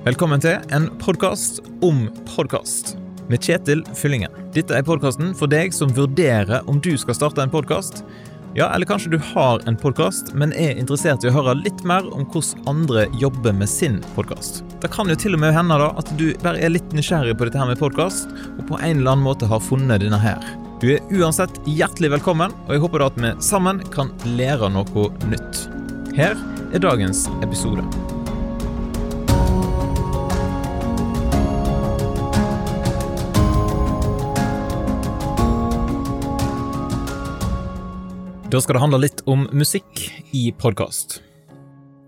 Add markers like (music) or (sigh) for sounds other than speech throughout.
Velkommen til en podkast om podkast med Kjetil Fyllingen. Dette er podkasten for deg som vurderer om du skal starte en podkast. Ja, eller kanskje du har en podkast, men er interessert i å høre litt mer om hvordan andre jobber med sin podkast. Det kan jo til og med hende da at du bare er litt nysgjerrig på dette her med podkast, og på en eller annen måte har funnet denne her. Du er uansett hjertelig velkommen, og jeg håper da at vi sammen kan lære noe nytt. Her er dagens episode. Da skal det handle litt om musikk i podkast.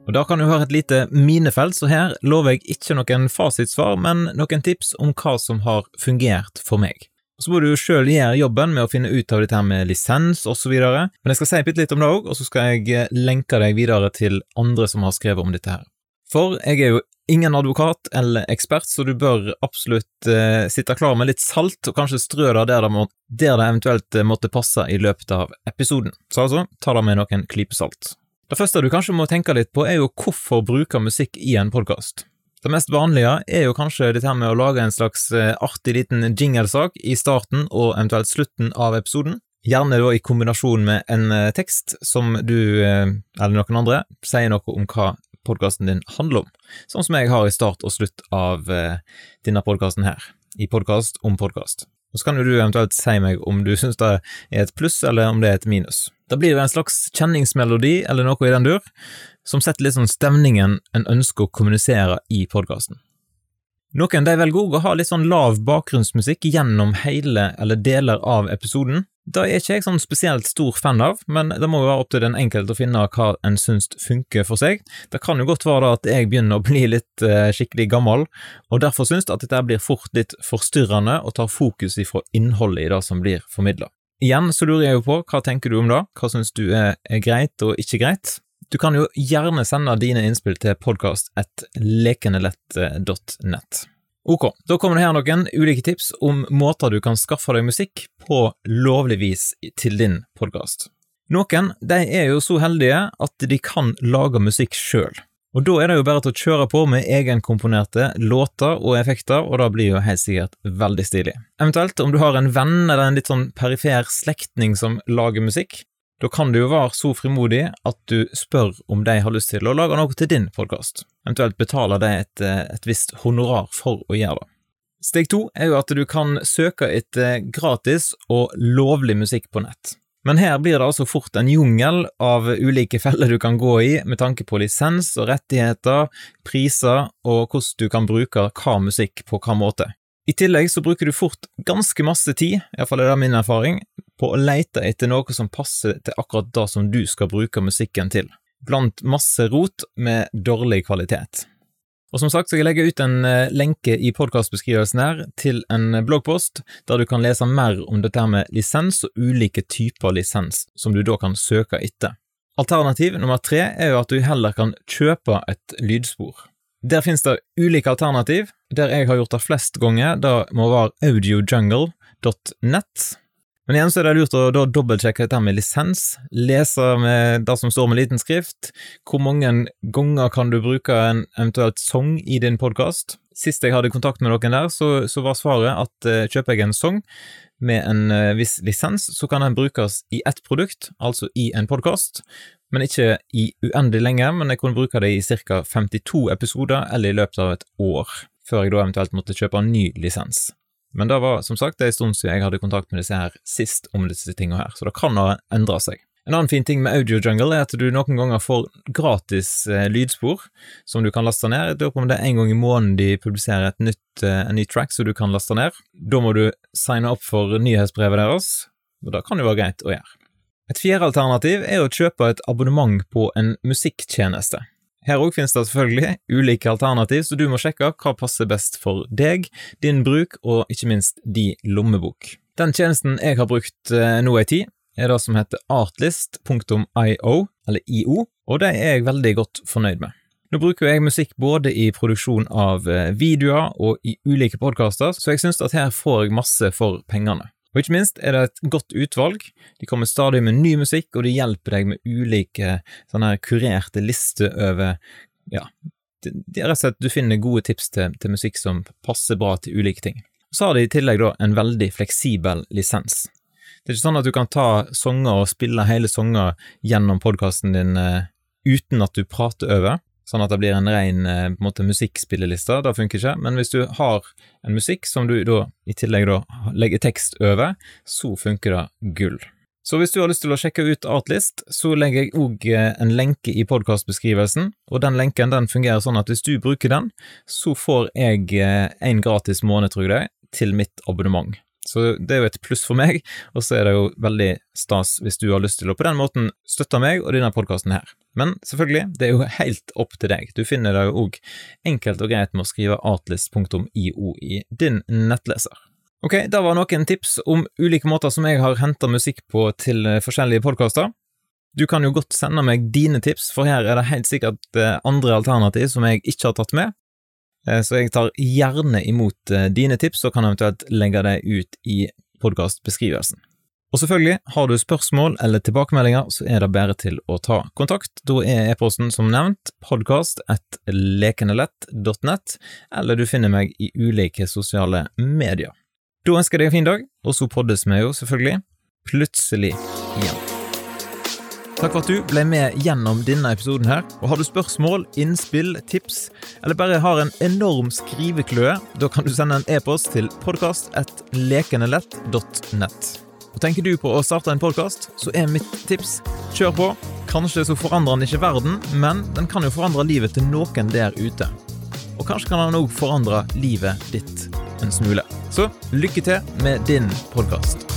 Og Da kan du høre et lite minefelt, så her lover jeg ikke noen fasitsvar, men noen tips om hva som har fungert for meg. Så må du jo sjøl gjøre jobben med å finne ut av dette her med lisens osv., men jeg skal si bitte litt om det òg, og så skal jeg lenke deg videre til andre som har skrevet om dette her. For jeg er jo ingen advokat eller ekspert, så du bør absolutt eh, sitte klar med litt salt, og kanskje strø det der det, må, der det eventuelt eh, måtte passe i løpet av episoden. Så altså, ta det med noen klyper. Det første du kanskje må tenke litt på, er jo hvorfor bruke musikk i en podkast. Det mest vanlige er jo kanskje dette her med å lage en slags eh, artig liten jinglesak i starten og eventuelt slutten av episoden. Gjerne da i kombinasjon med en eh, tekst som du, eller noen andre, sier noe om hva podkasten din handler om, sånn som jeg har i start og slutt av eh, denne podkasten her, i podkast om podkast. Og Så kan jo du eventuelt si meg om du syns det er et pluss, eller om det er et minus. Da blir det en slags kjenningsmelodi, eller noe i den dur, som setter litt sånn stemningen en ønsker å kommunisere i podkasten. Noen de velger òg å ha litt sånn lav bakgrunnsmusikk gjennom hele eller deler av episoden. Det er ikke jeg sånn spesielt stor fan av, men det må jo være opp til den enkelte å finne hva en syns funker for seg. Det kan jo godt være da at jeg begynner å bli litt eh, skikkelig gammel, og derfor syns at dette blir fort litt forstyrrende og tar fokus ifra innholdet i det som blir formidla. Igjen så lurer jeg jo på, hva tenker du om det, hva syns du er, er greit og ikke greit? Du kan jo gjerne sende dine innspill til podkast.lekenelett.nett. Ok, da kommer det her noen ulike tips om måter du kan skaffe deg musikk på lovlig vis til din podkast. Noen de er jo så heldige at de kan lage musikk sjøl. Og da er det jo bare til å kjøre på med egenkomponerte låter og effekter, og det blir jo helt sikkert veldig stilig. Eventuelt om du har en venn eller en litt sånn perifer slektning som lager musikk, da kan du jo være så frimodig at du spør om de har lyst til å lage noe til din podkast, eventuelt betaler de et, eh, et visst honorar for å gjøre det. Steg to er jo at du kan søke etter gratis og lovlig musikk på nett. Men her blir det altså fort en jungel av ulike (laughs) feller du kan gå i med tanke på lisens og rettigheter, priser og hvordan du kan bruke hva musikk på hva måte. I tillegg så bruker du fort ganske masse tid, iallfall er det min erfaring, på å leite etter noe som passer til akkurat det som du skal bruke musikken til, blant masse rot med dårlig kvalitet. Og som sagt skal jeg legge ut en eh, lenke i podkastbeskrivelsen her til en bloggpost der du kan lese mer om dette med lisens og ulike typer lisens som du da kan søke etter. Alternativ nummer tre er jo at du heller kan kjøpe et lydspor. Der finnes det ulike alternativ. Der jeg har gjort det flest ganger, det må være audiojungle.net. Men igjen så er det lurt å da dobbeltsjekke dette med lisens, lese med det som står med liten skrift, hvor mange ganger kan du bruke en eventuelt sang i din podkast. Sist jeg hadde kontakt med noen der, så, så var svaret at uh, kjøper jeg en sang med en uh, viss lisens, så kan den brukes i ett produkt, altså i en podkast, men ikke i uendelig lenge, men jeg kunne bruke det i ca. 52 episoder eller i løpet av et år, før jeg da eventuelt måtte kjøpe en ny lisens. Men det var som sagt en stund siden jeg hadde kontakt med disse her sist om disse tingene her, så det kan ha endra seg. En annen fin ting med Audio Jungle er at du noen ganger får gratis eh, lydspor som du kan laste ned. Jeg lurer på om det er en gang i måneden de publiserer nytt, eh, en ny track som du kan laste ned. Da må du signe opp for nyhetsbrevet deres, og det kan jo være greit å gjøre. Et fjerde alternativ er å kjøpe et abonnement på en musikktjeneste. Her òg finnes det selvfølgelig ulike alternativ, så du må sjekke hva passer best for deg, din bruk og ikke minst din lommebok. Den tjenesten jeg har brukt eh, nå ei tid, er det som heter artlist.io, eller IO, og det er jeg veldig godt fornøyd med. Nå bruker jeg musikk både i produksjon av eh, videoer og i ulike podkaster, så jeg synes at her får jeg masse for pengene. Og ikke minst er det et godt utvalg. De kommer stadig med ny musikk, og de hjelper deg med ulike sånne kurerte lister over ja, det er rett og slett du finner gode tips til, til musikk som passer bra til ulike ting. Så har de i tillegg da en veldig fleksibel lisens. Det er ikke sånn at du kan ta sanger og spille hele sanger gjennom podkasten din uh, uten at du prater over, sånn at det blir en ren uh, en musikkspilleliste. Det funker ikke. Men hvis du har en musikk som du da i tillegg da legger tekst over, så funker det gull. Så hvis du har lyst til å sjekke ut Artlist, så legger jeg òg eh, en lenke i podkastbeskrivelsen, og den lenken den fungerer sånn at hvis du bruker den, så får jeg en gratis måned, tror jeg, til mitt abonnement. Så det er jo et pluss for meg, og så er det jo veldig stas hvis du har lyst til å på den måten støtte meg og denne podkasten her. Men selvfølgelig, det er jo helt opp til deg. Du finner det jo òg enkelt og greit med å skrive artlist.io i din nettleser. Ok, da var noen tips om ulike måter som jeg har henta musikk på til forskjellige podkaster. Du kan jo godt sende meg dine tips, for her er det helt sikkert eh, andre alternativ som jeg ikke har tatt med. Eh, så jeg tar gjerne imot eh, dine tips, og kan eventuelt legge det ut i podkastbeskrivelsen. Og selvfølgelig, har du spørsmål eller tilbakemeldinger, så er det bare til å ta kontakt. Da er e-posten som nevnt podkast.lekenelett.nett, eller du finner meg i ulike sosiale medier. Da ønsker jeg deg en fin dag, og så poddes vi jo selvfølgelig plutselig igjen. Takk for at du ble med gjennom denne episoden her. Og Har du spørsmål, innspill, tips, eller bare har en enorm skrivekløe, da kan du sende en e-post til podkast.lekenelett.nett. Og Tenker du på å starte en podkast, så er mitt tips kjør på. Kanskje så forandrer den ikke verden, men den kan jo forandre livet til noen der ute. Og kanskje kan den òg forandre livet ditt en smule. Så lykke til med din podkast.